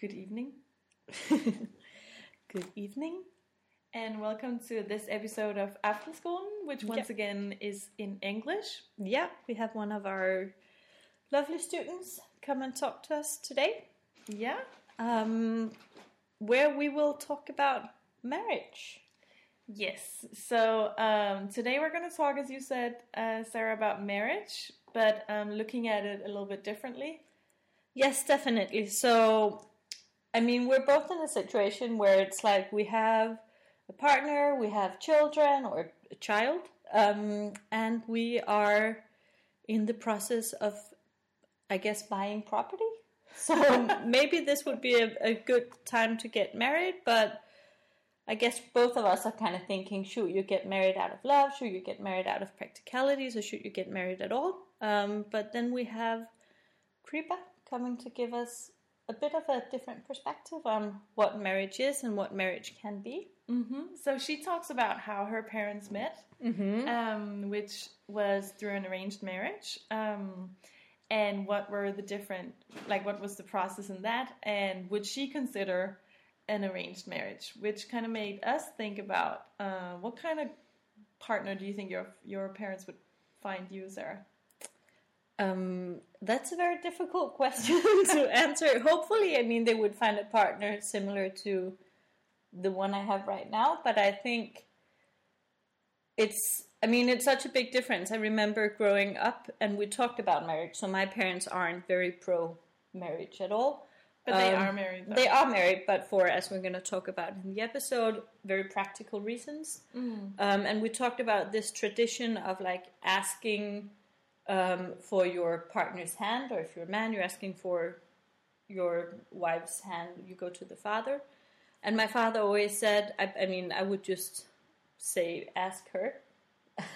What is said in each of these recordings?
Good evening, Good evening. and welcome to this episode of Aftenskolen, which once Yep. again is in English. Yeah, we have one of our lovely students come and talk to us today, Yeah, um, where we will talk about marriage. yes. So um, today we're going to talk, as you said, uh, Sarah, about marriage, but um, looking at it a little bit differently. Yes, definitely. So, I mean, we're both in a situation where it's like we have a partner, we have children or a child, um, and we are in the process of, I guess, buying property. So maybe this would be a, a good time to get married, but I guess both of us are kind of thinking should you get married out of love? Should you get married out of practicalities? Or should you get married at all? Um, but then we have Kripa coming to give us a bit of a different perspective on what marriage is and what marriage can be. hmm So she talks about how her parents met, um, which was through an arranged marriage, um, and what were the different, like, what was the process in that, and would she consider an arranged marriage, which kind of made us think about uh, what kind of partner do you think your your parents would find you, Sarah? Um, that's a very difficult question to answer. Hopefully, I mean, they would find a partner similar to the one I have right now, but I think it's, I mean, it's such a big difference. I remember growing up and we talked about marriage, so my parents aren't very pro marriage at all. But they Um, are married. Though. They are married, but for, as we're going to talk about in the episode, very practical reasons. Um, and we talked about this tradition of like asking um, for your partner's hand, or if you're a man, you're asking for your wife's hand, you go to the father. And my father always said, I, I mean, I would just say, ask her.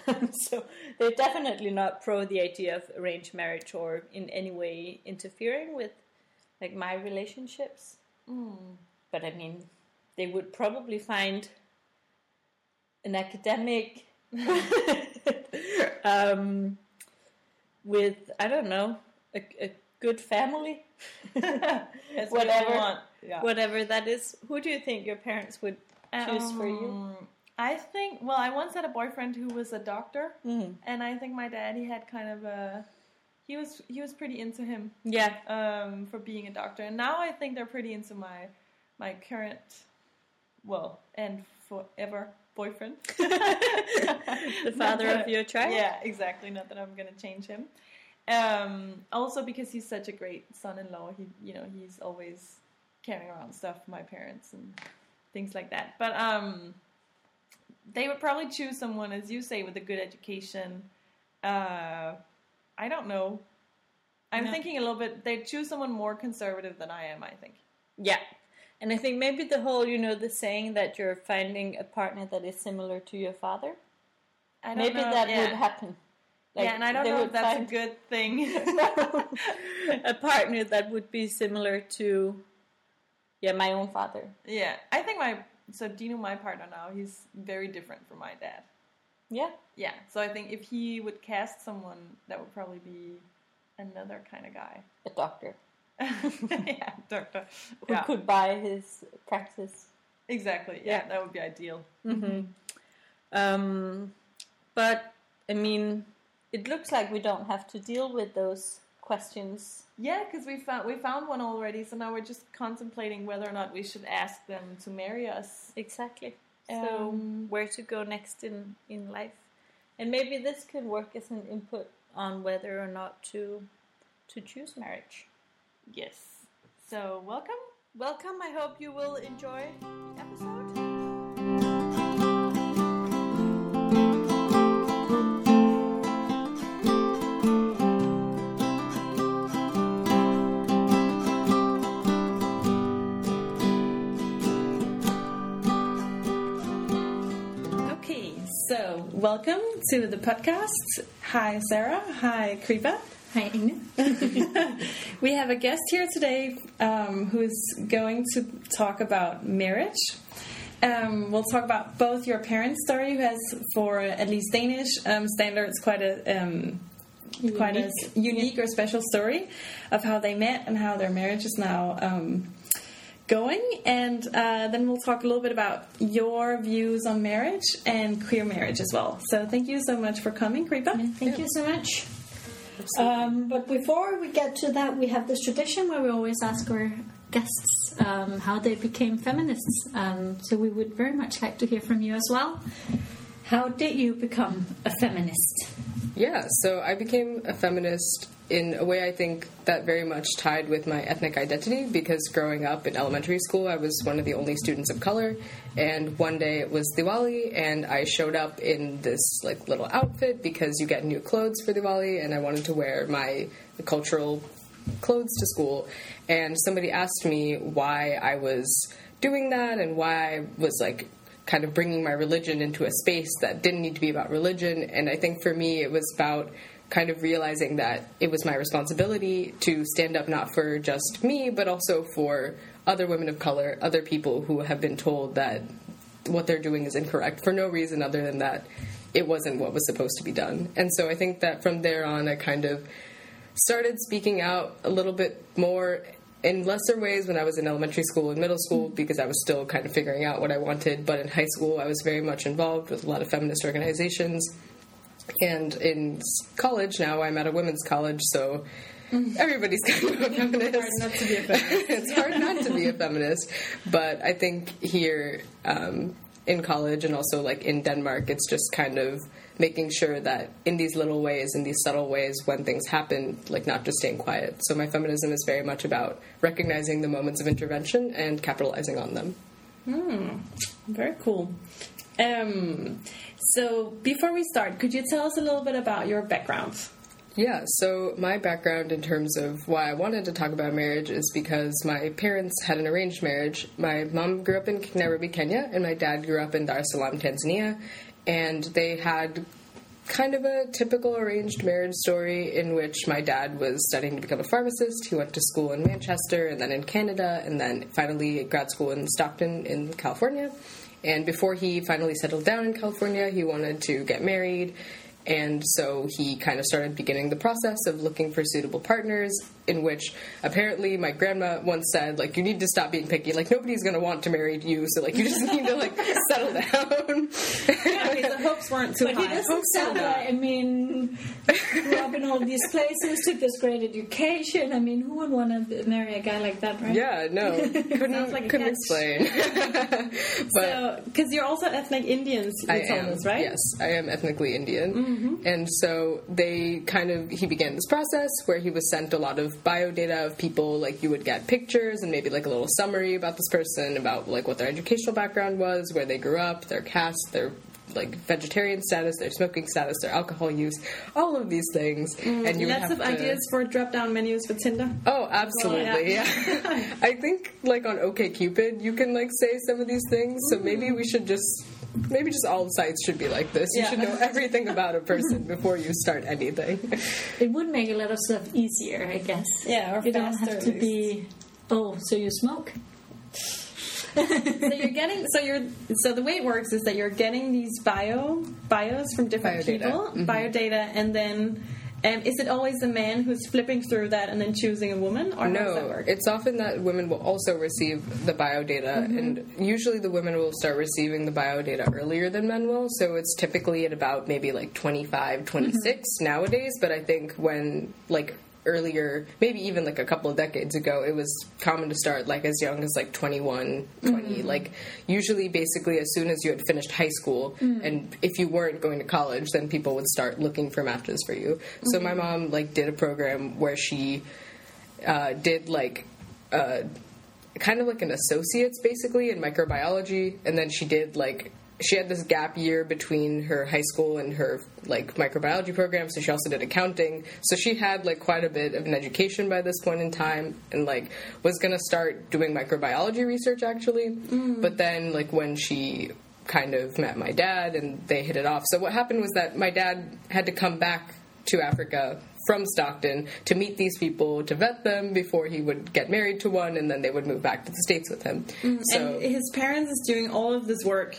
so they're definitely not pro the idea of arranged marriage or in any way interfering with like my relationships. But I mean, they would probably find an academic um, with I don't know a, a good family, As we all whatever. Yeah. whatever that is. Who do you think your parents would choose for you? Um, I think. Well, I once had a boyfriend who was a doctor, Mhm. and I think my dad he had kind of a. He was he was pretty into him Yeah, um, for being a doctor, and now I think they're pretty into my my current, well, and forever boyfriend, the father of your child. Yeah, exactly. Not that I'm gonna change him. Um, also because he's such a great son-in-law, he you know he's always carrying around stuff for my parents and things like that. But um, they would probably choose someone, as you say, with a good education. Uh, I don't know. I'm No. thinking a little bit. They choose someone more conservative than I am. I think. Yeah. And I think maybe the whole, you know, the saying that you're finding a partner that is similar to your father, maybe know, that yeah. would happen. Like, yeah, and I don't know if that's a good thing. a partner that would be similar to, yeah, my own father. yeah, I think my so Dino, my partner now, he's very different from my dad. Yeah. Yeah, so I think if he would cast someone, that would probably be another kind of guy. A doctor yeah, doctor. who Yeah, could buy his practice. exactly. Yeah, Yeah. that would be ideal. hmm Um, but I mean, it looks like we don't have to deal with those questions. Yeah, because we found we found one already, so now we're just contemplating whether or not we should ask them to marry us. Exactly. So Um, where to go next in in life, and maybe this could work as an input on whether or not to to choose marriage. Yes. So welcome. Welcome. I hope you will enjoy the episode. Okay, so welcome to the podcast. Hi, Sarah. Hi, Kripa. Hi, Ine. we have a guest here today um, who's going to talk about marriage. Um, we'll talk about both your parents' story, who has, for at least Danish um, standards, quite a um, quite a Unique. unique or special story of how they met and how their marriage is now um, going, and uh, then we'll talk a little bit about your views on marriage and queer marriage as well. So thank you so much for coming, Kripa. Thank you so much. Um, but before we get to that, we have this tradition where we always ask our guests um, how they became feminists. Um, so we would very much like to hear from you as well. How did you become a feminist? Yeah, so I became a feminist in a way I think that very much tied with my ethnic identity because growing up in elementary school, I was one of the only students of color. And one day it was Diwali, and I showed up in this like little outfit because you get new clothes for Diwali, and I wanted to wear my cultural clothes to school. And somebody asked me why I was doing that and why I was like kind of bringing my religion into a space that didn't need to be about religion. And I think for me, it was about kind of realizing that it was my responsibility to stand up not for just me, but also for other women of color, other people who have been told that what they're doing is incorrect for no reason other than that it wasn't what was supposed to be done. And so I think that from there on, I kind of started speaking out a little bit more in lesser ways when I was in elementary school and middle school mm-hmm. because I was still kind of figuring out what I wanted. But in high school, I was very much involved with a lot of feminist organizations. And in college now, I'm at a women's college, so everybody's kind of a feminist. Hard not to be a feminist. it's hard not to be a feminist, but I think here um, in college and also like in Denmark, it's just kind of making sure that in these little ways, in these subtle ways, when things happen, like not just staying quiet. So my feminism is very much about recognizing the moments of intervention and capitalizing on them. Very cool. Um, so before we start, could you tell us a little bit about your background? Yeah, so my background in terms of why I wanted to talk about marriage is because my parents had an arranged marriage. My mom grew up in Nairobi, Kenya, and my dad grew up in Dar es Salaam, Tanzania. And they had kind of a typical arranged marriage story in which my dad was studying to become a pharmacist. He went to school in Manchester and then in Canada, and then finally grad school in Stockton in California. And before he finally settled down in California, he wanted to get married. And so he kind of started beginning the process of looking for suitable partners, in which apparently my grandma once said, like, you need to stop being picky. Like, nobody's going to want to marry you, so, like, you just need to, like, settle down. Okay, the hopes weren't too But he high. doesn't sound like, I mean, grew up in all these places, took this great education. I mean, who would want to marry a guy like that, right? yeah, no, couldn't, like couldn't explain. but So, because you're also ethnic Indians, you I am, right? Yes, I am ethnically Indian. Mm-hmm. And so they kind of, he began this process where he was sent a lot of bio data of people, like you would get pictures and maybe like a little summary about this person, about like what their educational background was, where they grew up, their caste, their like vegetarian status, their smoking status, their alcohol use, all of these things. Mm, and you would Lots have of to, ideas for drop down menus for Tinder. Oh, absolutely. Yeah. I think like on OKCupid, you can like say some of these things. So mm-hmm. maybe we should just maybe just all sites should be like this. You Yeah. should know everything about a person before you start anything. It would make a lot of stuff easier, I guess. Yeah, or you don't have to be. Oh, so you smoke? So you're getting so you're so the way it works is that you're getting these bio bios from different Biodata. people, mm-hmm. biodata, and then um, is it always the man who's flipping through that and then choosing a woman, or how does that No, it's often that women will also receive the bio data, mm-hmm. and usually the women will start receiving the bio data earlier than men will. So it's typically at about maybe like 25, 26 mm-hmm. nowadays. But I think when like earlier, maybe even like a couple of decades ago, it was common to start like as young as like 21, 20. Like usually, basically, as soon as you had finished high school, and if you weren't going to college, then people would start looking for matches for you. So my mom like did a program where she uh, did like uh, kind of like an associate's basically in microbiology, and then she did like she had this gap year between her high school and her like microbiology program, so she also did accounting. So she had like quite a bit of an education by this point in time, and like was gonna start doing microbiology research actually, mm. but then like when she kind of met my dad and they hit it off. So what happened was that my dad had to come back to Africa from Stockton to meet these people, to vet them before he would get married to one, and then they would move back to the States with him. Mm. So, and his parents is doing all of this work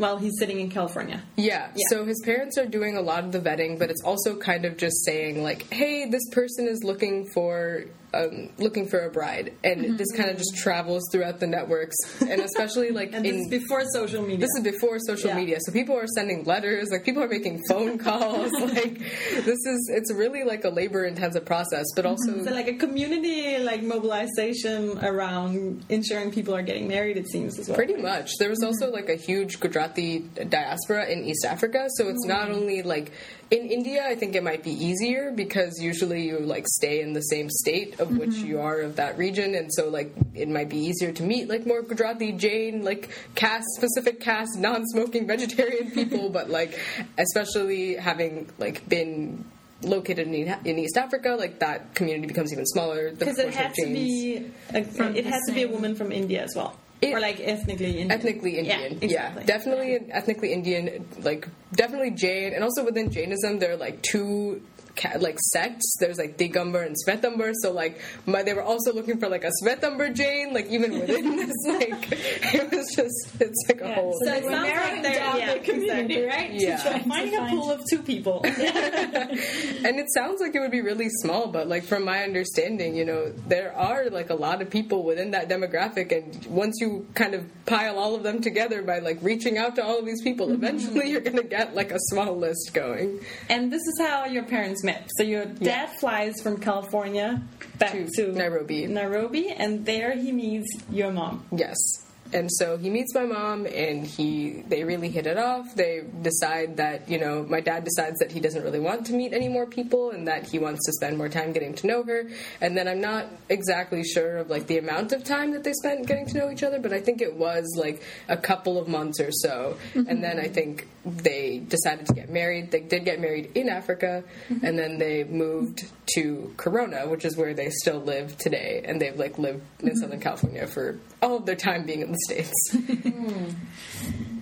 while he's sitting in California. yeah, so his parents are doing a lot of the vetting, but it's also kind of just saying, like, hey, this person is looking for um, looking for a bride, and Mm-hmm. this kind of just travels throughout the networks, and especially like And in before social media. this is before social Yeah. media, so people are sending letters, like people are making phone calls. like this is it's really like a labor intensive process, but also Mm-hmm. so like a community like mobilization around ensuring people are getting married. It seems as well. Pretty much. There was also like a huge Gujarati diaspora in East Africa, so it's not only like in India. I think it might be easier because usually you like stay in the same state of which mm-hmm. you are of that region, and so like it might be easier to meet like more Gujarati, Jain, like caste specific caste, non-smoking vegetarian people. but like especially having like been located in, E- in East Africa, like that community becomes even smaller. Because it proportion had to be a, it the had to be a woman from India as well, It- or like ethnically Indian. ethnically Indian. Yeah, Yeah, exactly. definitely ethnically Indian. Like definitely Jain, and also within Jainism, there are like two ca- like sects. There's like Digambar and Svetambar. So like my, they were also looking for like a Svetambar Jain. Like even within this, like it was just it's like a Yeah, whole. So it We're sounds like they're down yeah, the community, exactly. right? Yeah. To try Finding a pool of two people. and it sounds like it would be really small, but like from my understanding, you know, there are like a lot of people within that demographic, and once you kind of pile all of them together by like reaching out to all of these people, mm-hmm. eventually you're gonna get like a small list going. and this is how your parents met. So your dad flies from California back To to, Nairobi. Nairobi, and there he meets your mom. Yes. And so he meets my mom and he they really hit it off. They decide that, you know, my dad decides that he doesn't really want to meet any more people and that he wants to spend more time getting to know her. And then I'm not exactly sure of like the amount of time that they spent getting to know each other, but I think it was like a couple of months or so. Mm-hmm. And then I think they decided to get married. They did get married in Africa and then they moved to Corona, which is where they still live today. And they've like lived in Southern California for all of their time being in the States.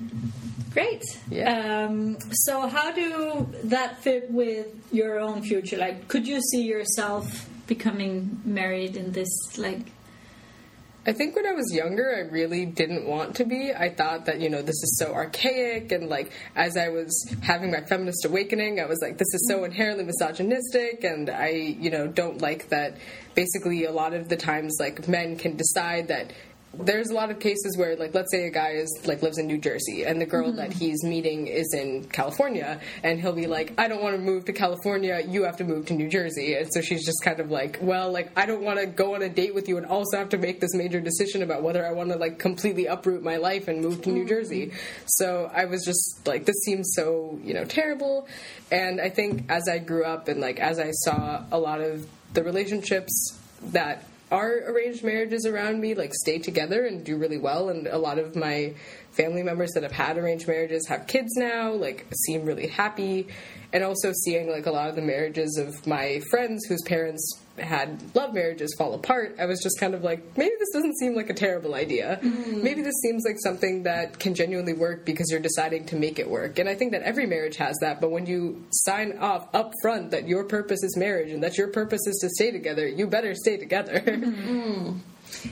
Great. Yeah. Um, so, how do that fit with your own future? Like, could you see yourself becoming married in this? Like, I think when I was younger, I really didn't want to be. I thought that, you know, this is so archaic. And, like, as I was having my feminist awakening, I was like, this is so mm-hmm. inherently misogynistic. And I, you know, don't like that basically a lot of the times, like, men can decide that. There's a lot of cases where, like, let's say a guy is like lives in New Jersey, and the girl that mm-hmm. he's meeting is in California, and he'll be like, "I don't want to move to California. You have to move to New Jersey." And so she's just kind of like, "Well, like, I don't want to go on a date with you, and also have to make this major decision about whether I want to like completely uproot my life and move to New mm-hmm. Jersey." So I was just like, "This seems so, you know, terrible." And I think as I grew up and like as I saw a lot of the relationships that are arranged marriages around me like stay together and do really well and a lot of my family members that have had arranged marriages have kids now like seem really happy. And also seeing like a lot of the marriages of my friends whose parents had love marriages fall apart i was just kind of like maybe this doesn't seem like a terrible idea. Maybe this seems like something that can genuinely work because you're deciding to make it work. And i think that every marriage has that but when you sign off up front that your purpose is marriage and that your purpose is to stay together you better stay together.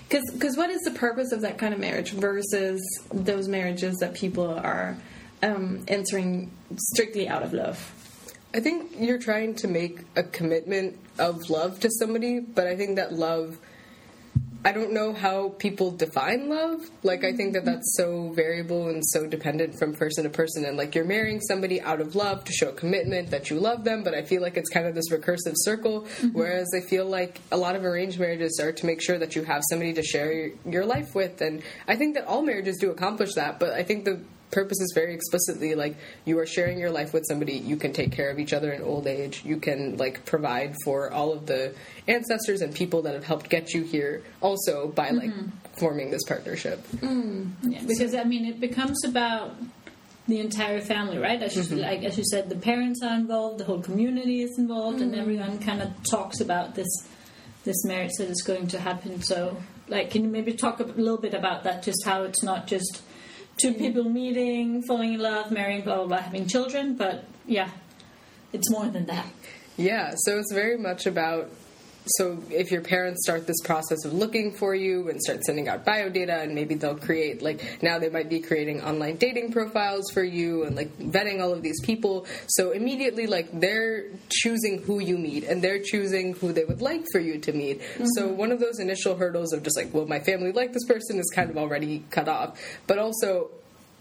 Because what is the purpose of that kind of marriage versus those marriages that people are um, entering strictly out of love? I think you're trying to make a commitment of love to somebody, but I think that love. I don't know how people define love. Like, I think that that's so variable and so dependent from person to person. And, like, you're marrying somebody out of love to show commitment that you love them, but I feel like it's kind of this recursive circle. Mm-hmm. Whereas I feel like a lot of arranged marriages are to make sure that you have somebody to share your, your life with. And I think that all marriages do accomplish that, but I think the purpose is very explicitly like you are sharing your life with somebody you can take care of each other in old age you can like provide for all of the ancestors and people that have helped get you here also by like mm-hmm. forming this partnership mm. yeah, because I mean, it becomes about the entire family, right? As you, mm-hmm. like as you said, the parents are involved, the whole community is involved, and mm. everyone kind of talks about this this marriage that is going to happen. So, like, can you maybe talk a little bit about that? Just how it's not just two people meeting, falling in love, marrying, blah blah blah, having children, but yeah, it's more than that. Yeah, so it's very much about so if your parents start this process of looking for you and start sending out bio data and maybe they'll create like now they might be creating online dating profiles for you and like vetting all of these people. So immediately like they're choosing who you meet and they're choosing who they would like for you to meet. Mm-hmm. So one of those initial hurdles of just like well my family like this person is kind of already cut off. But also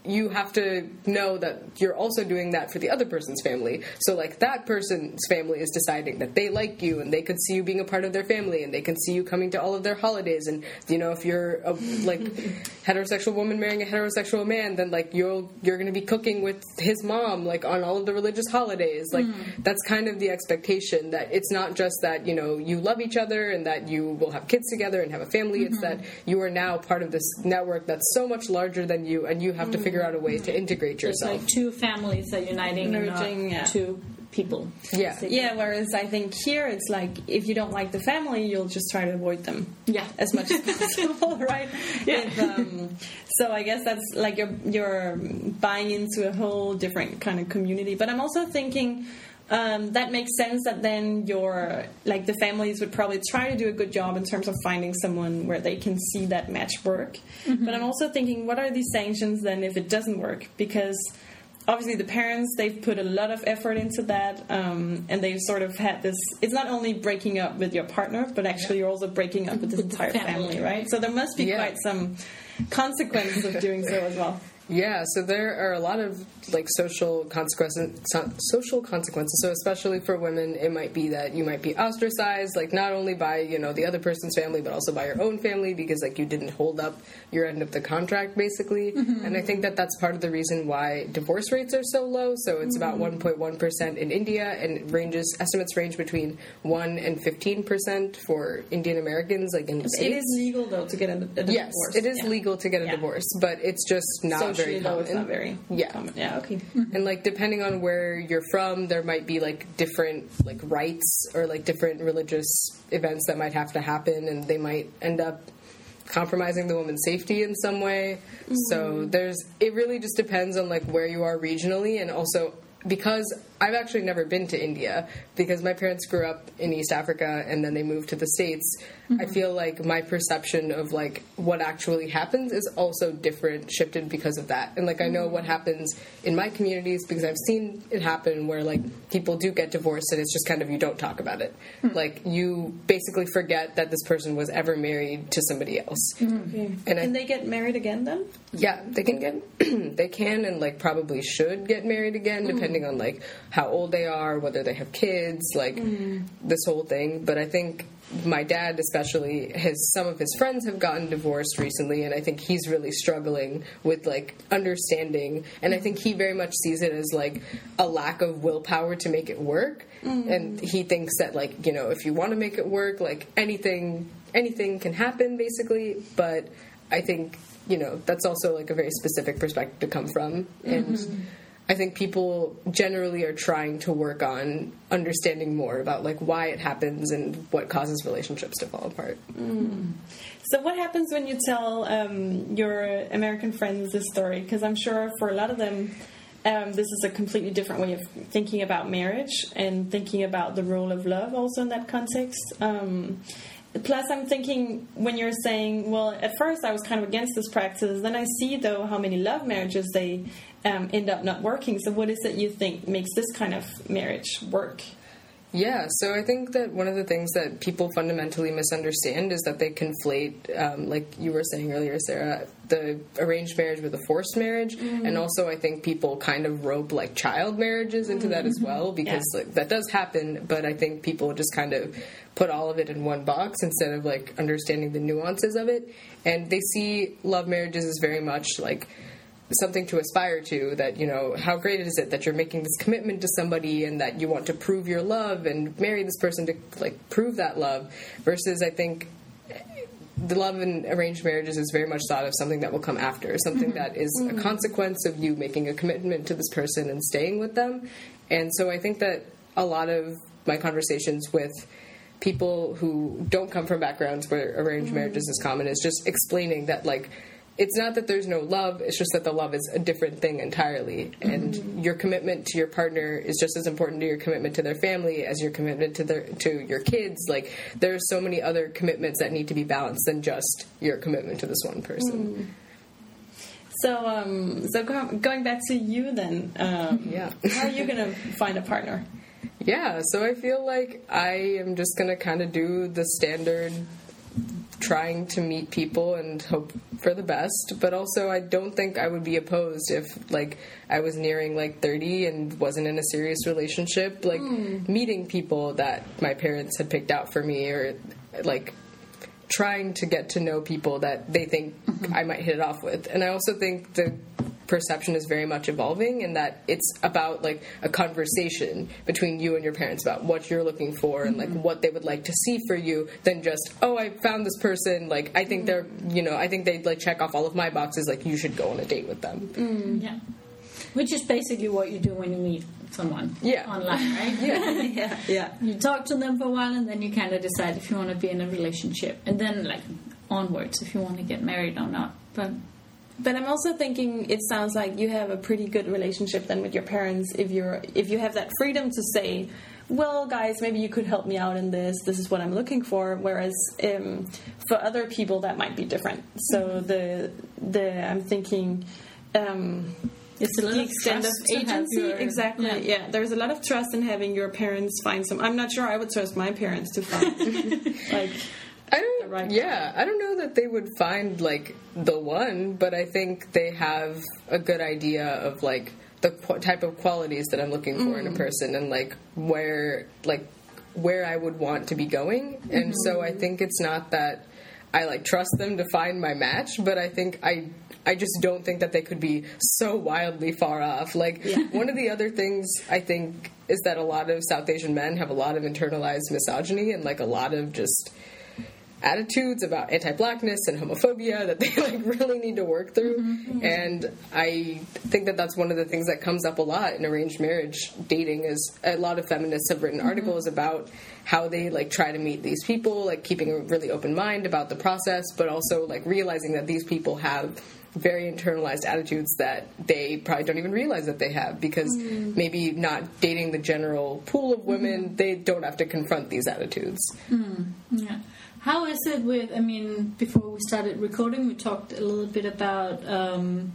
you have to know that you're also doing that for the other person's family. So, like, that person's family is deciding that they like you and they could see you being a part of their family and they can see you coming to all of their holidays. And, you know, if you're a, like, heterosexual woman marrying a heterosexual man, then, like, you'll, you're going to be cooking with his mom, like, on all of the religious holidays. Like, mm-hmm. that's kind of the expectation that it's not just that, you know, you love each other and that you will have kids together and have a family. It's mm-hmm. that you are now part of this network that's so much larger than you and you have to mm-hmm. figure out a way to integrate yourself. It's like two families are uniting, Merging, yeah. two people. Yeah. Yeah, whereas I think here it's like if you don't like the family, you'll just try to avoid them. Yeah. as much as possible, right? Yeah. If, um, so I guess that's like you're you're buying into a whole different kind of community. But I'm also thinking. Um, that makes sense that then your like the families would probably try to do a good job in terms of finding someone where they can see that match work. But I'm also thinking, what are these sanctions then if it doesn't work? Because obviously the parents they've put a lot of effort into that um, and they've sort of had this it's not only breaking up with your partner but actually you're also breaking up with this entire family. family. right so there must be Yeah. quite some consequences of doing so as well Yeah, so there are a lot of like social consequences, so- social consequences. So especially for women, it might be that you might be ostracized, like not only by you know the other person's family, but also by your own family because like you didn't hold up your end of the contract, basically. Mm-hmm. And I think that that's part of the reason why divorce rates are so low. So it's about mm-hmm. 1.1 percent in India, and it ranges estimates range between one and 15 percent for Indian Americans, like in the it states. It is legal though to get a, a Yes, divorce it is Yeah. legal to get a Yeah. divorce, but it's just not socially very though common. it's not very Yeah. common yeah okay mm-hmm. And like depending on where you're from, there might be like different like rites or like different religious events that might have to happen, and they might end up compromising the woman's safety in some way. So mm-hmm. there's it really just depends on like where you are regionally, and also because I've actually never been to India because my parents grew up in East Africa and then they moved to the States. I mm-hmm. feel like my perception of like what actually happens is also different, shifted because of that. And like I know mm-hmm. what happens in my communities because I've seen it happen where like people do get divorced and it's just kind of you don't talk about it. Hmm. Like you basically forget that this person was ever married to somebody else. Mm-hmm. okay And I- they get married again then Yeah, they can get they can and like probably should get married again hmm. depending on like how old they are, whether they have kids, like mm-hmm. this whole thing. But I think my dad especially his some of his friends have gotten divorced recently and I think he's really struggling with like understanding. And I think he very much sees it as like a lack of willpower to make it work. Mm-hmm. And he thinks that like you know if you want to make it work like anything anything can happen basically. But I think you know that's also like a very specific perspective to come from. And mm-hmm. I think people generally are trying to work on understanding more about like why it happens and what causes relationships to fall apart So, what happens when you tell um, your American friends this story? Because I'm sure for a lot of them, um, this is a completely different way of thinking about marriage and thinking about the role of love also in that context. Um, plus, I'm thinking when you're saying, well, at first I was kind of against this practice, then I see though how many love marriages they um, end up not working. So, what is it you think makes this kind of marriage work? Yeah, so I think that one of the things that people fundamentally misunderstand is that they conflate, um, like you were saying earlier, Sarah, the arranged marriage with a forced marriage, and also I think people kind of rope like child marriages into that as well because like, that does happen. But I think people just kind of put all of it in one box instead of like understanding the nuances of it, and they see love marriages as very much like something to aspire to that you know how great is it that you're making this commitment to somebody and that you want to prove your love and marry this person to like prove that love versus i think the love in arranged marriages is very much thought of something that will come after something mm-hmm. that is a mm-hmm. consequence of you making a commitment to this person and staying with them. And so i think that a lot of my conversations with people who don't come from backgrounds where arranged mm-hmm. marriages is common is just explaining that like it's not that there's no love, it's just that the love is a different thing entirely. And Mm-hmm. your commitment to your partner is just as important to your commitment to their family as your commitment to their to your kids. Like there are so many other commitments that need to be balanced than just your commitment to this one person. So, um, so go, going back to you then, um, Yeah. how are you gonna find a partner? Yeah, so I feel like I am just gonna kind of do the standard trying to meet people and hope for the best but also i don't think i would be opposed if like i was nearing like 30 and wasn't in a serious relationship like hmm. meeting people that my parents had picked out for me or like trying to get to know people that they think mm-hmm. i might hit it off with. And i also think the perception is very much evolving and that it's about like a conversation between you and your parents about what you're looking for and like mm-hmm. what they would like to see for you than just oh i found this person like i think they're mm-hmm. you know i think they'd like check off all of my boxes like you should go on a date with them mm-hmm. Yeah. Which is basically what you do when you meet someone Yeah. online, right? yeah yeah, yeah. You talk to them for a while and then you kind of decide if you want to be in a relationship. And then, like, onwards if you want to get married or not. But But I'm also thinking it sounds like you have a pretty good relationship then with your parents if you're if you have that freedom to say, well, guys, maybe you could help me out in this. This is what I'm looking for. Whereas um, for other people that might be different. So the the I'm thinking. Um, it's a the little extent of trust to have agency, your- exactly. Yeah. Yeah. there's a lot of trust in having your parents find some. I'm not sure I would trust my parents to find like I don't. Right yeah, I don't know that they would find like the one, but I think they have a good idea of like the qu- type of qualities that I'm looking for in a mm. person, and like where like where I would want to be going. And so I mm-hmm. think it's not that I like trust them to find my match, but I think I I just don't think that they could be so wildly far off. Like one of the other things I think is that a lot of South Asian men have a lot of internalized misogyny and like a lot of just attitudes about anti-blackness and homophobia that they like really need to work through. Mm-hmm. Mm-hmm. And i think that that's one of the things that comes up a lot in arranged marriage dating is a lot of feminists have written mm-hmm. articles about how they like try to meet these people like keeping a really open mind about the process but also like realizing that these people have very internalized attitudes that they probably don't even realize that they have because maybe not dating the general pool of women they don't have to confront these attitudes Yeah. How is it with? I mean, before we started recording, we talked a little bit about um,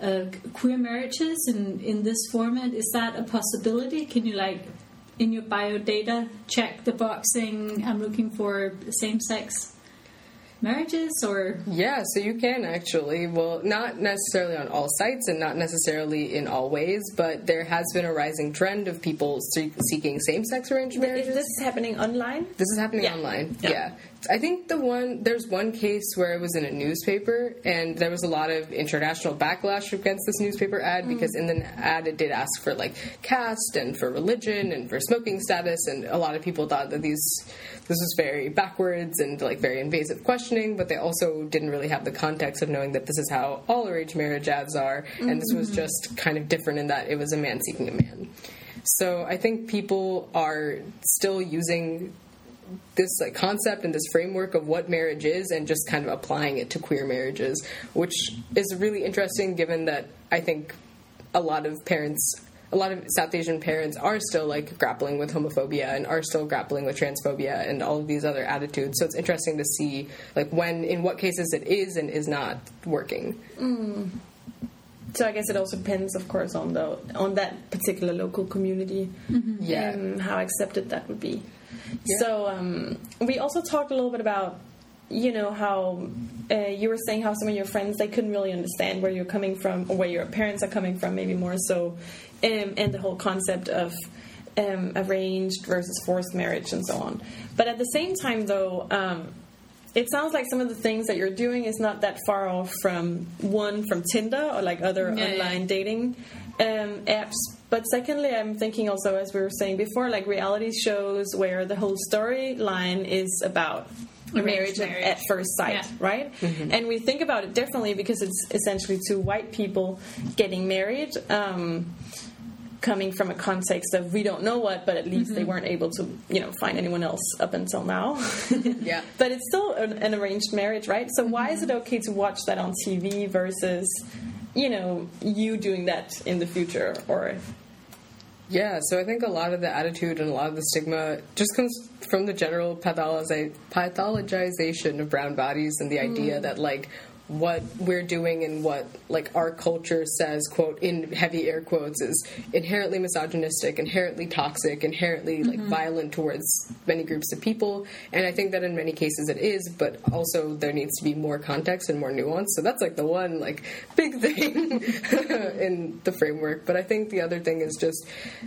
uh, queer marriages in in this format. Is that a possibility? Can you like in your bio data check the box saying I'm looking for same sex marriages or Yeah, so you can actually. Well, not necessarily on all sites and not necessarily in all ways, but there has been a rising trend of people seeking same sex arranged is marriages. this is happening online? This is happening Yeah. online. Yeah. Yeah. I think the one there's one case where it was in a newspaper and there was a lot of international backlash against this newspaper ad mm. because in the ad it did ask for like caste and for religion and for smoking status and a lot of people thought that these this was very backwards and like very invasive questioning but they also didn't really have the context of knowing that this is how all arranged marriage ads are and this was mm-hmm. just kind of different in that it was a man seeking a man. So I think people are still using this like concept and this framework of what marriage is and just kind of applying it to queer marriages, which is really interesting given that I think a lot of parents a lot of South Asian parents are still like grappling with homophobia and are still grappling with transphobia and all of these other attitudes. So it's interesting to see like when in what cases it is and is not working. Mm. So I guess it also depends, of course, on the on that particular local community mm-hmm. Yeah. and how accepted that would be. So um, we also talked a little bit about, you know, how uh, you were saying how some of your friends they couldn't really understand where you're coming from or where your parents are coming from, maybe more so, um, and the whole concept of um, arranged versus forced marriage and so on. But at the same time, though. Um, it sounds like some of the things that you're doing is not that far off from one from Tinder or like other Yeah, yeah. online dating um, apps. But secondly, I'm thinking also, as we were saying before, like reality shows where the whole storyline is about marriage, at- marriage. at first sight, Yeah. right? Mm-hmm. And we think about it differently because it's essentially two white people getting married. Um, coming from a context of we don't know what, but at least they mm-hmm. weren't able to, you know, find anyone else up until now. Yeah. But it's still an, an arranged marriage, right? So why is mm-hmm. it okay to watch that on TV versus, you know, you doing that in the future or Yeah, so I think a lot of the attitude and a lot of the stigma just comes from the general pathologi- pathologization of brown bodies and the idea mm. that like what we're doing and what like our culture says quote in heavy air quotes is inherently misogynistic inherently toxic inherently like mm-hmm. violent towards many groups of people. And i think that in many cases it is but also there needs to be more context and more nuance. So that's like the one like big thing in the framework. But i think the other thing is just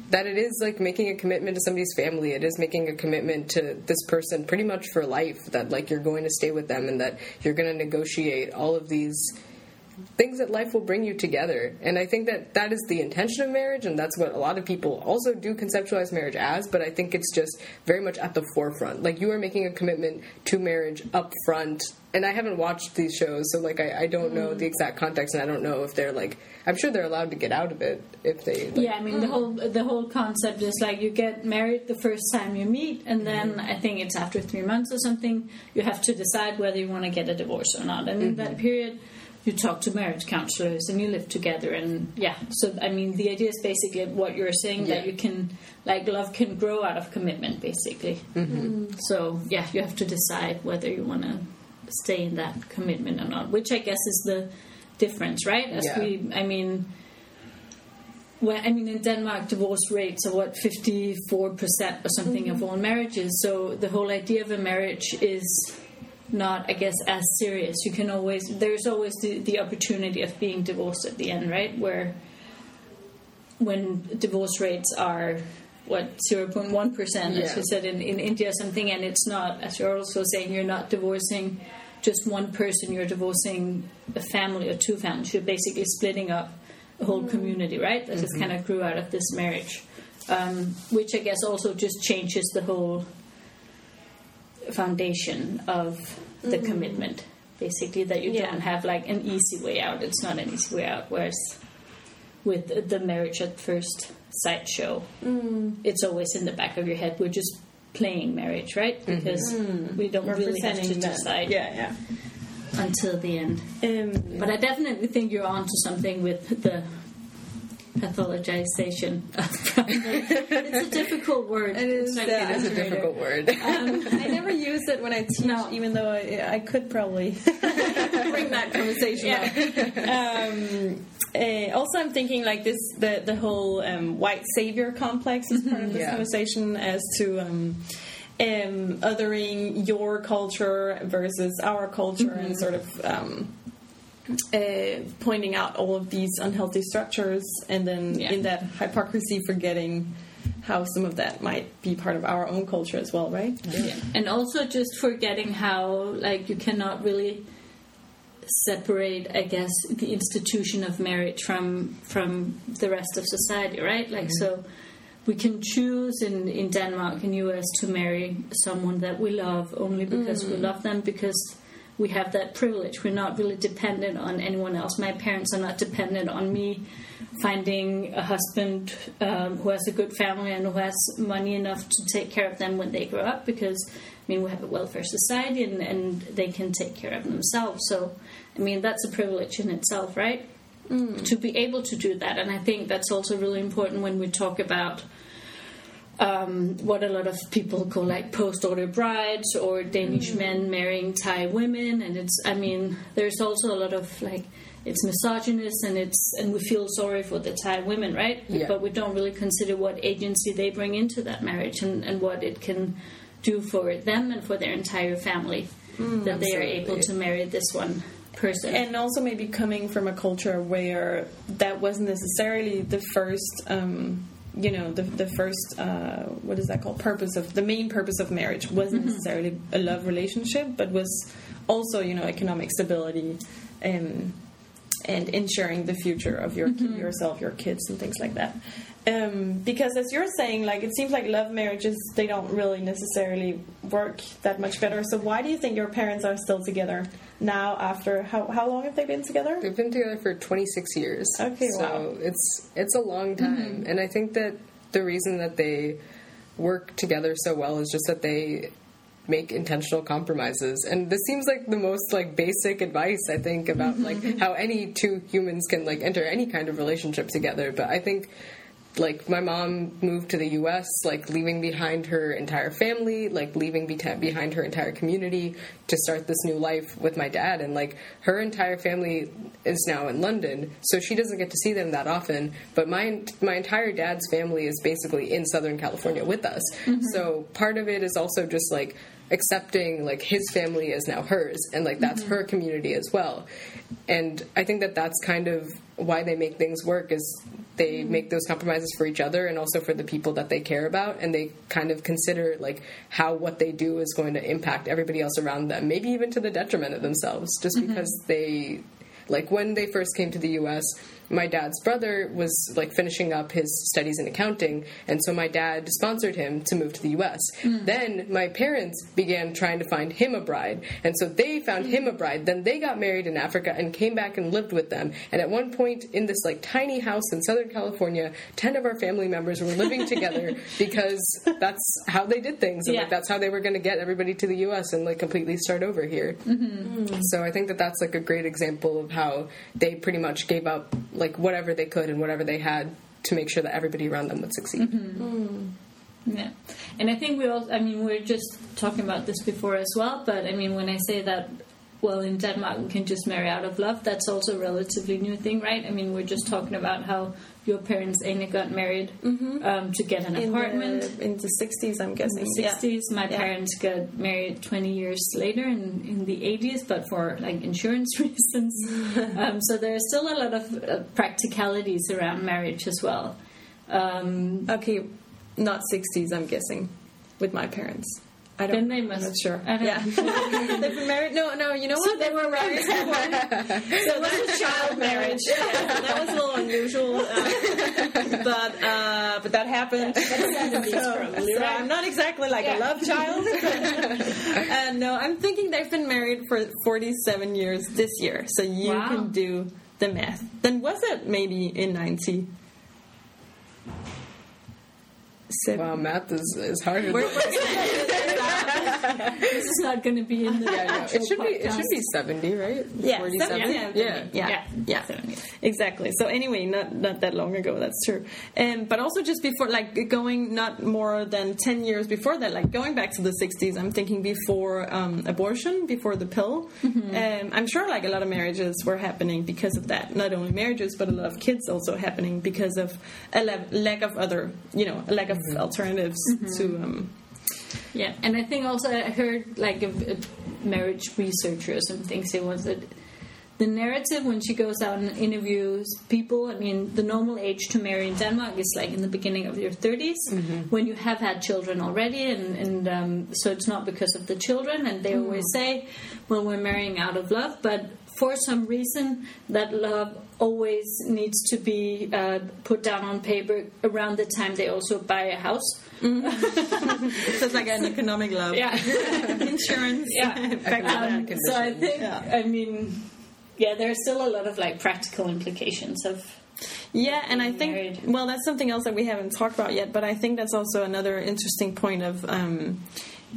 that it is like making a commitment to somebody's family. It is making a commitment to this person pretty much for life that like you're going to stay with them and that you're going to negotiate all of these things that life will bring you together. And I think that that is the intention of marriage, and that's what a lot of people also do conceptualize marriage as. But I think it's just very much at the forefront. Like you are making a commitment to marriage up front. And I haven't watched these shows, so like I, I don't know the exact context, and I don't know if they're like I'm sure they're allowed to get out of it if they. Like, Yeah, I mean the whole the whole concept is like you get married the first time you meet, and then I think it's after three months or something you have to decide whether you want to get a divorce or not. And in that mm-hmm. period, you talk to marriage counselors and you live together. And yeah, so I mean the idea is basically what you're saying that you can like love can grow out of commitment, basically. Mm-hmm. So yeah, you have to decide whether you want to stay in that commitment or not, which I guess is the difference, right? As Yeah. we, I mean well, I mean, in Denmark, divorce rates are what fifty-four percent or something of mm-hmm. all marriages. So the whole idea of a marriage is not, I guess, as serious. You can always there's always the, the opportunity of being divorced at the end, right? Where when divorce rates are what zero point one percent, as Yeah. you said in, in India, something, and it's not, as you're also saying, you're not divorcing just one person. You're divorcing a family or two families. You're basically splitting up a whole mm-hmm. community, right? That just mm-hmm. kind of grew out of this marriage, um, which I guess also just changes the whole foundation of the mm-hmm. commitment. Basically, that you Yeah. don't have like an easy way out. It's not an easy way out. Whereas with the marriage at first sight show, it's always in the back of your head. We're just playing marriage, right? Because we don't really have to that. decide Yeah, yeah. until the end. Um, But I definitely think you're onto something with the pathologization of It's a difficult word. It is, It's like- yeah. It is a difficult word. I never use it when I teach, No. even though I, I could probably bring that conversation up. Um, uh, also, I'm thinking like this: the the whole um, white savior complex is part of this Yeah. conversation as to. Um, um, othering your culture versus our culture and sort of um, uh, pointing out all of these unhealthy structures and then Yeah. in that hypocrisy forgetting how some of that might be part of our own culture as well right Yeah. And also just forgetting how, like, you cannot really separate, I guess, the institution of marriage from from the rest of society, right? Like, so we can choose in in Denmark and U.S. to marry someone that we love only because we love them because we have that privilege. We're not really dependent on anyone else. My parents are not dependent on me finding a husband um, who has a good family and who has money enough to take care of them when they grow up because I mean we have a welfare society and, and they can take care of themselves so I mean that's a privilege in itself right? Mm. To be able to do that. And I think that's also really important when we talk about um, what a lot of people call like post-order brides or Danish mm. men marrying Thai women, and it's I mean there's also a lot of like it's misogynist and it's and we feel sorry for the Thai women, right? Yeah. But we don't really consider what agency they bring into that marriage and, and what it can do for them and for their entire family mm, that they are able to marry this one person. and also maybe coming from a culture where that wasn't necessarily the first um, you know the, the first uh, what is that called? Purpose of the main purpose of marriage wasn't necessarily a love relationship but was also you know economic stability um, and ensuring the future of your yourself your kids and things like that. Um, because as you're saying like it seems like love marriages they don't really necessarily work that much better. So why do you think your parents are still together now after how how long have they been together? They've been together for 26 years. Okay, so wow. it's it's a long mm-hmm. time, and I think that the reason that they work together so well is just that they make intentional compromises and this seems like the most like basic advice i think about like mm-hmm. how any two humans can like enter any kind of relationship together but i think like my mom moved to the US, like leaving behind her entire family, like leaving be- behind her entire community to start this new life with my dad. And like her entire family is now in London, so she doesn't get to see them that often. But my my entire dad's family is basically in Southern California with us. Mm-hmm. So part of it is also just like accepting like his family is now hers and like that's mm-hmm. her community as well and i think that that's kind of why they make things work is they make those compromises for each other and also for the people that they care about. And they kind of consider like how what they do is going to impact everybody else around them maybe even to the detriment of themselves. Just mm-hmm. because they like when they first came to the US my dad's brother was like finishing up his studies in accounting and so my dad sponsored him to move to the US. Then my parents began trying to find him a bride and so they found him a bride. Then they got married in Africa and came back and lived with them. And at one point in this like tiny house in Southern California, 10 of our family members were living together because that's how they did things and Yeah. like that's how they were going to get everybody to the US and like completely start over here. Hmm. So I think that that's like a great example of how they pretty much gave up like whatever they could and whatever they had to make sure that everybody around them would succeed. Mm-hmm. Mm-hmm. Yeah, and I think we all. I mean, we are just talking about this before as well. But I mean, when I say that, well, in Denmark we can just marry out of love. That's also a relatively new thing, right? I mean, we're just talking about how your parents Ane got married um, to get an In apartment. the, in the 60s, I'm guessing. in the Yeah. 60s. My Yeah. parents got married 20 years later in, in the 80s, but for like insurance reasons. um, so there are still a lot of uh, practicalities around marriage as well. Um, Okay, not 60s, I'm guessing, with my parents. I don't. Then they I'm must- not sure. I don't yeah, they've been married. No, no. You know so what? they were married so it was a child marriage. Yeah, so that was a little unusual, uh, but uh, but that happened. So, so I'm not exactly like a love child. uh, no, I'm thinking they've been married for 47 years this year, so you Wow. can do the math. Then was it maybe in 90? Seven. Wow, math is, is harder. Where- than where's this is not going to be in the Yeah, I It should be it should be seventy, right? Yeah, 47? 70, yeah. yeah, yeah, Yeah. yeah, exactly. So anyway, not not that long ago, that's true. Um, but also just before, like going not more than ten years before that, like going back to the '60s, I'm thinking before um, abortion, before the pill. Um, I'm sure like a lot of marriages were happening because of that. Not only marriages, but a lot of kids also happening because of a la- lack of other, you know, a lack of alternatives to. Um, Yeah, and I think also I heard like a, a marriage researcher or something say once that the narrative when she goes out and interviews people, I mean, the normal age to marry in Denmark is like in the beginning of your 30s when you have had children already, and, and um, so it's not because of the children. And they always say, well, we're marrying out of love, but for some reason, that love always needs to be uh, put down on paper around the time they also buy a house. so it's like an economic love, Yeah. insurance, Yeah. Um, so I think, Yeah. I mean, yeah, there's still a lot of like practical implications of. Yeah, and I think married. well, that's something else that we haven't talked about yet. But I think that's also another interesting point of um,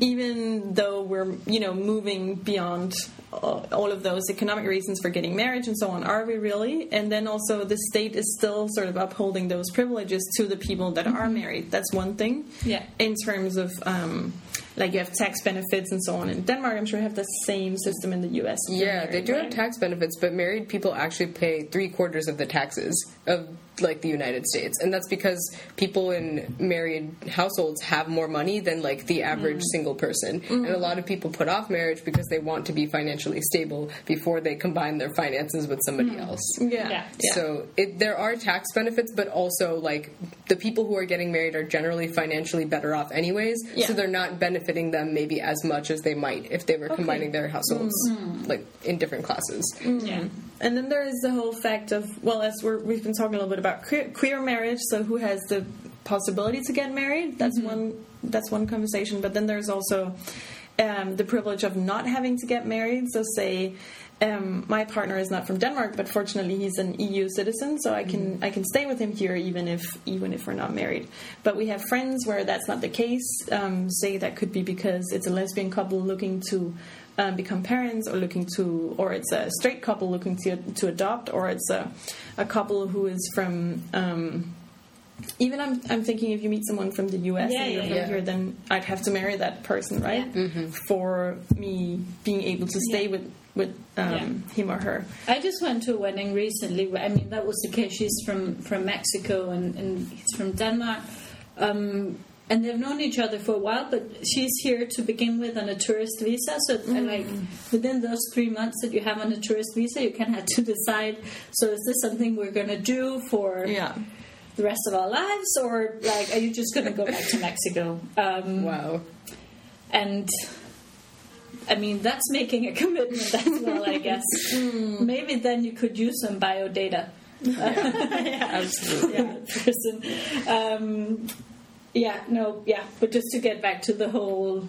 even though we're you know moving beyond all all of those economic reasons for getting marriage and so on, are we really? And then also the state is still sort of upholding those privileges to the people that are married. That's one thing. Yeah. In terms of um, like you have tax benefits and so on in Denmark, I'm sure you have the same system in the U.S. if you're Yeah, they do right? have tax benefits, but married people actually pay three quarters of the taxes of like the United States, and that's because people in married households have more money than like the average mm-hmm. single person, mm-hmm. and a lot of people put off marriage because they want to be financially stable before they combine their finances with somebody mm-hmm. else. Yeah. Yeah. So it, there are tax benefits, but also like the people who are getting married are generally financially better off anyways. Yeah. So they're not benefiting them maybe as much as they might if they were combining their households mm-hmm. like in different classes. Mm-hmm. Yeah. And then there is the whole fact of well, as we're, we've been talking a little bit about queer, queer marriage. So who has the possibility to get married? That's mm-hmm. one. That's one conversation. But then there's also um, the privilege of not having to get married. So, say um, my partner is not from Denmark, but fortunately he's an EU citizen, so I can I can stay with him here even if even if we're not married. But we have friends where that's not the case. Um, say that could be because it's a lesbian couple looking to um, become parents, or looking to, or it's a straight couple looking to to adopt, or it's a a couple who is from. Um, even I'm, I'm thinking if you meet someone from the US Yeah, and you're yeah, from yeah. here, then I'd have to marry that person, right? For me being able to stay with with um, him or her. I just went to a wedding recently. I mean, that was the case. She's from from Mexico and, and he's from Denmark. Um, and they've known each other for a while, but she's here to begin with on a tourist visa. So, and like within those three months that you have on a tourist visa, you kind of have to decide. So, is this something we're going to do for Yeah. the rest of our lives, or like, are you just going to go back to Mexico? Um, Wow. and I mean, that's making a commitment as well, I guess. Maybe then you could use some bio data. Absolutely. Yeah, person. Um, yeah, no, yeah, but just to get back to the whole.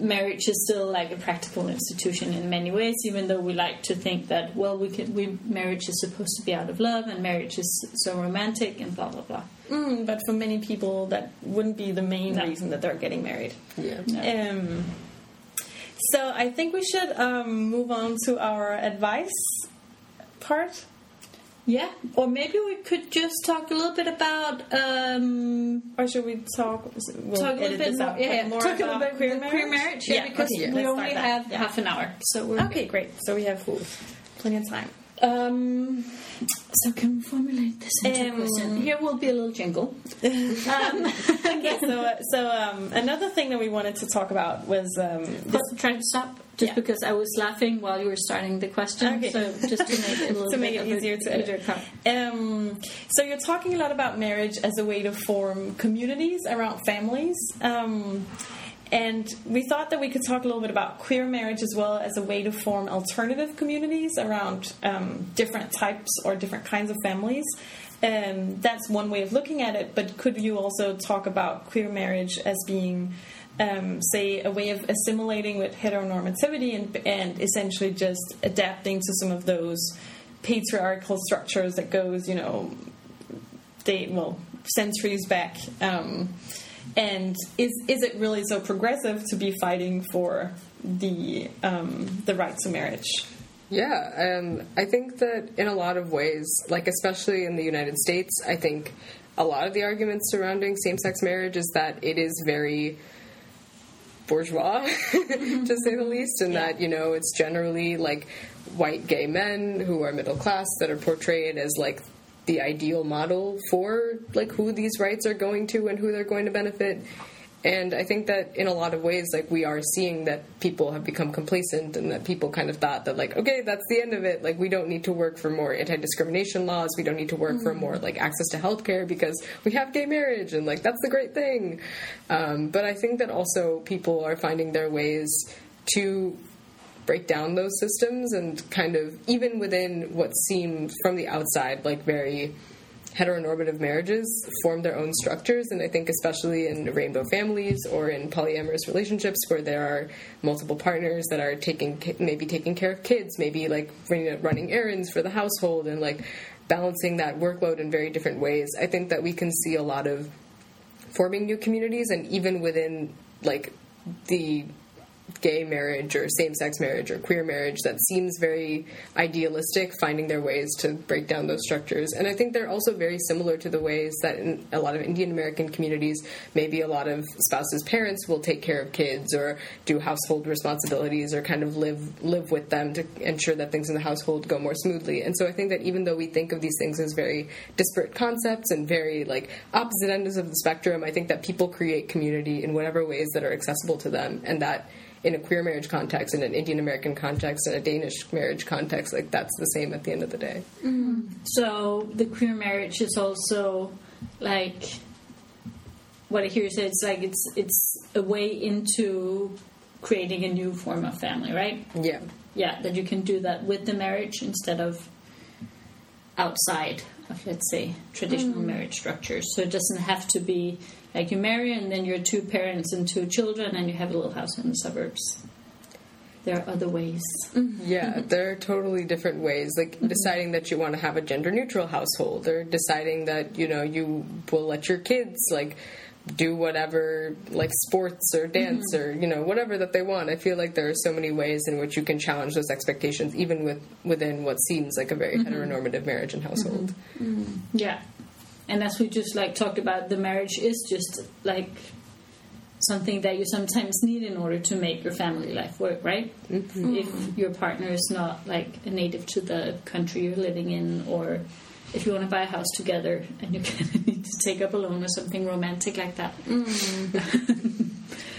Marriage is still like a practical institution in many ways, even though we like to think that well, we can. We marriage is supposed to be out of love, and marriage is so romantic, and blah blah blah. Mm, but for many people, that wouldn't be the main No. reason that they're getting married. Yeah. Um, so I think we should um, move on to our advice part. Yeah, or maybe we could just talk a little bit about um, Or should we talk? We'll talk a little bit more, out, yeah, yeah, more talk a little about bit queer marriage. queer marriage, yeah, Yeah, because okay, yeah, we let's only start that. have Yeah. half an hour, so we're Okay, great. So we have plenty of time. Um, so can we formulate this into Um, a question? Here will be a little jingle. Um, okay, so uh, so um, another thing that we wanted to talk about was um, but try to stop just Yeah. because I was laughing while you were starting the question. Okay. So just to make it a little to bit make it easier to edit. Um, so you're talking a lot about marriage as a way to form communities around families. Um, and we thought that we could talk a little bit about queer marriage as well as a way to form alternative communities around um, different types or different kinds of families. Um, that's one way of looking at it, but could you also talk about queer marriage as being, um, say, a way of assimilating with heteronormativity and, and essentially just adapting to some of those patriarchal structures that goes, you know, they well centuries back. Um, and is is it really so progressive to be fighting for the um, the right to marriage? Yeah, um, I think that in a lot of ways, like especially in the United States, I think a lot of the arguments surrounding same sex marriage is that it is very bourgeois, to say the least, and that, you know, it's generally like white gay men who are middle class that are portrayed as like the ideal model for like who these rights are going to and who they're going to benefit. And I think that in a lot of ways, like we are seeing that people have become complacent and that people kind of thought that like, okay, that's the end of it. Like we don't need to work for more anti-discrimination laws. We don't need to work for more like access to healthcare because we have gay marriage and like that's the great thing. Um, but I think that also people are finding their ways to break down those systems and kind of even within what seems from the outside like very heteronormative marriages form their own structures. And i think especially in rainbow families or in polyamorous relationships where there are multiple partners that are taking maybe taking care of kids maybe like running errands for the household and like balancing that workload in very different ways. I think that we can see a lot of forming new communities and even within like the gay marriage or same-sex marriage or queer marriage that seems very idealistic finding their ways to break down those structures. And i think they're also very similar to the ways that in a lot of indian american communities maybe a lot of spouses parents will take care of kids or do household responsibilities or kind of live live with them to ensure that things in the household go more smoothly. And so i think that even though we think of these things as very disparate concepts and very like opposite ends of the spectrum i think that people create community in whatever ways that are accessible to them and that in a queer marriage context, in an Indian American context, in a Danish marriage context, like that's the same at the end of the day. Mm-hmm. So the queer marriage is also like what I hear you say. It's like it's it's a way into creating a new form of family, right? Yeah. Yeah, that you can do that with the marriage instead of outside of let's say traditional mm-hmm. marriage structures. So it doesn't have to be Like you marry and then you're two parents and two children and you have a little house in the suburbs. There are other ways. Mm-hmm. Yeah, mm-hmm. there are totally different ways. Like mm-hmm. deciding that you want to have a gender neutral household, or deciding that you know you will let your kids like do whatever like sports or dance or you know whatever that they want. I feel like there are so many ways in which you can challenge those expectations, even with within what seems like a very heteronormative marriage and household. Yeah. And as we just like talked about, the marriage is just like something that you sometimes need in order to make your family life work, right? Mm-hmm. If your partner is not like a native to the country you're living in, or if you want to buy a house together and you need to take up a loan or something romantic like that. Mm-hmm.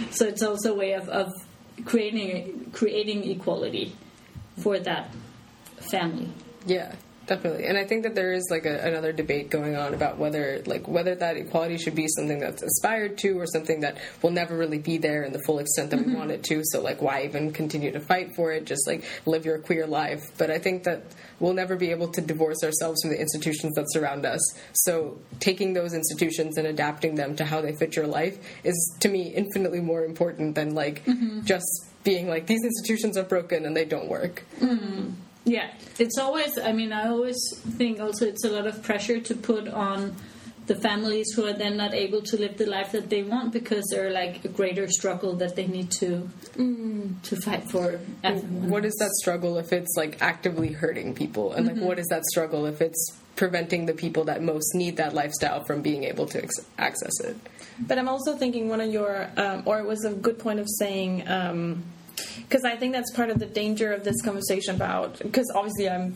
so it's also a way of, of creating creating equality for that family. Yeah, definitely. And I think that there is like a, another debate going on about whether like whether that equality should be something that's aspired to or something that will never really be there in the full extent that we mm-hmm. want it to. So like why even continue to fight for it? Just like live your queer life. But I think that we'll never be able to divorce ourselves from the institutions that surround us. So taking those institutions and adapting them to how they fit your life is to me infinitely more important than like mm-hmm. just being like these institutions are broken and they don't work. Mm-hmm. Yeah, it's always. I mean, I always think also it's a lot of pressure to put on the families who are then not able to live the life that they want because they're like a greater struggle that they need to mm-hmm. to fight for. everyone. what is that struggle if it's like actively hurting people and like mm-hmm. what is that struggle if it's preventing the people that most need that lifestyle from being able to ex- access it But I'm also thinking one of your, um, or it was a good point of saying, um, because I think that's part of the danger of this conversation about, because obviously I'm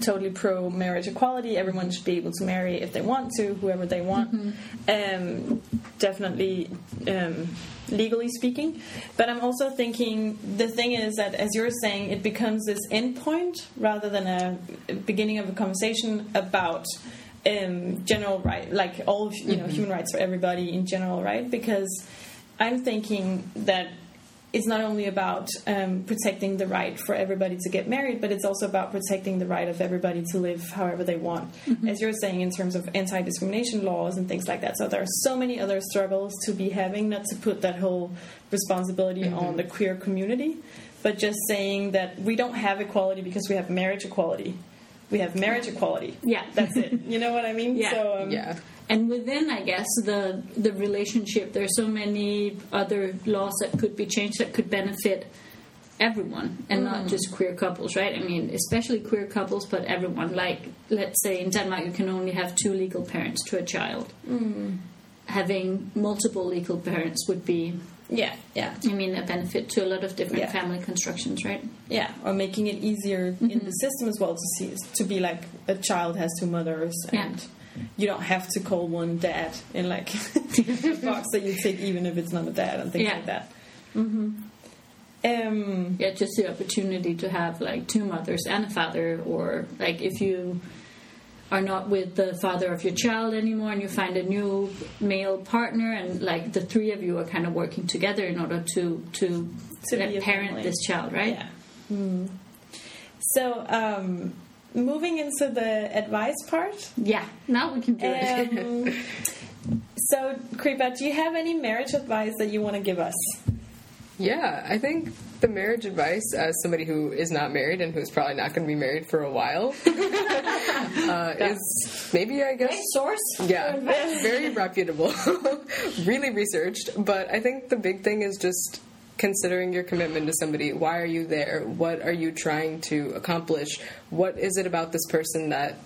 totally pro marriage equality. Everyone should be able to marry if they want to, whoever they want. Um, definitely, um, legally speaking. But I'm also thinking the thing is that, as you're saying, it becomes this endpoint rather than a beginning of a conversation about um, general right, like all you know, human rights for everybody in general, right? Because I'm thinking that it's not only about um, protecting the right for everybody to get married, but it's also about protecting the right of everybody to live however they want, as you're saying in terms of anti-discrimination laws and things like that. So there are so many other struggles to be having, not to put that whole responsibility on the queer community, but just saying that we don't have equality because we have marriage equality. We have marriage equality. Yeah. That's it. You know what I mean? Yeah. So, um, yeah And within, I guess, the the relationship, there's so many other laws that could be changed that could benefit everyone and not just queer couples, right? I mean, especially queer couples, but everyone. Like, let's say in Denmark, you can only have two legal parents to a child. Having multiple legal parents would be, Yeah. Yeah. I mean, a benefit to a lot of different Yeah. family constructions, right? Yeah, or making it easier in the system as well to see to be like a child has two mothers and Yeah. you don't have to call one dad in like a box that you take, even if it's not a dad and things Yeah. like that. Mm-hmm. Um, Yeah, just the opportunity to have like two mothers and a father, or like if you are not with the father of your child anymore and you find a new male partner and like the three of you are kind of working together in order to to, To parent family. this child, right? yeah. Mm. So, um, moving into the advice part. Yeah, now we can do it. Um, so, Kripa, do you have any marriage advice that you want to give us? Yeah, I think the marriage advice, as somebody who is not married and who's probably not going to be married for a while, uh, is maybe, I guess. Source? Yeah, very reputable, really researched. But I think the big thing is just considering your commitment to somebody. Why are you there? What are you trying to accomplish? What is it about this person that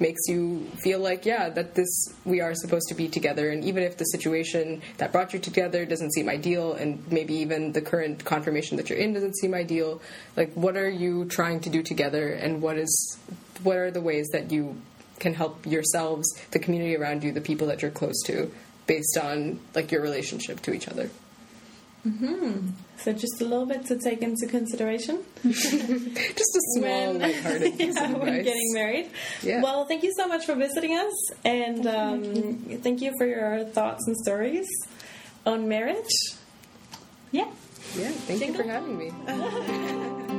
makes you feel like yeah that this we are supposed to be together. And even if the situation that brought you together doesn't seem ideal and maybe even the current confirmation that you're in doesn't seem ideal like what are you trying to do together? And what is what are the ways that you can help yourselves the community around you the people that you're close to based on like your relationship to each other mm-hmm. So, just a little bit to take into consideration. just a small When- lighthearted piece yeah, when getting married. Yeah. Well, thank you so much for visiting us, and um, thank you for your thoughts and stories on marriage. Yeah. yeah thank you for having me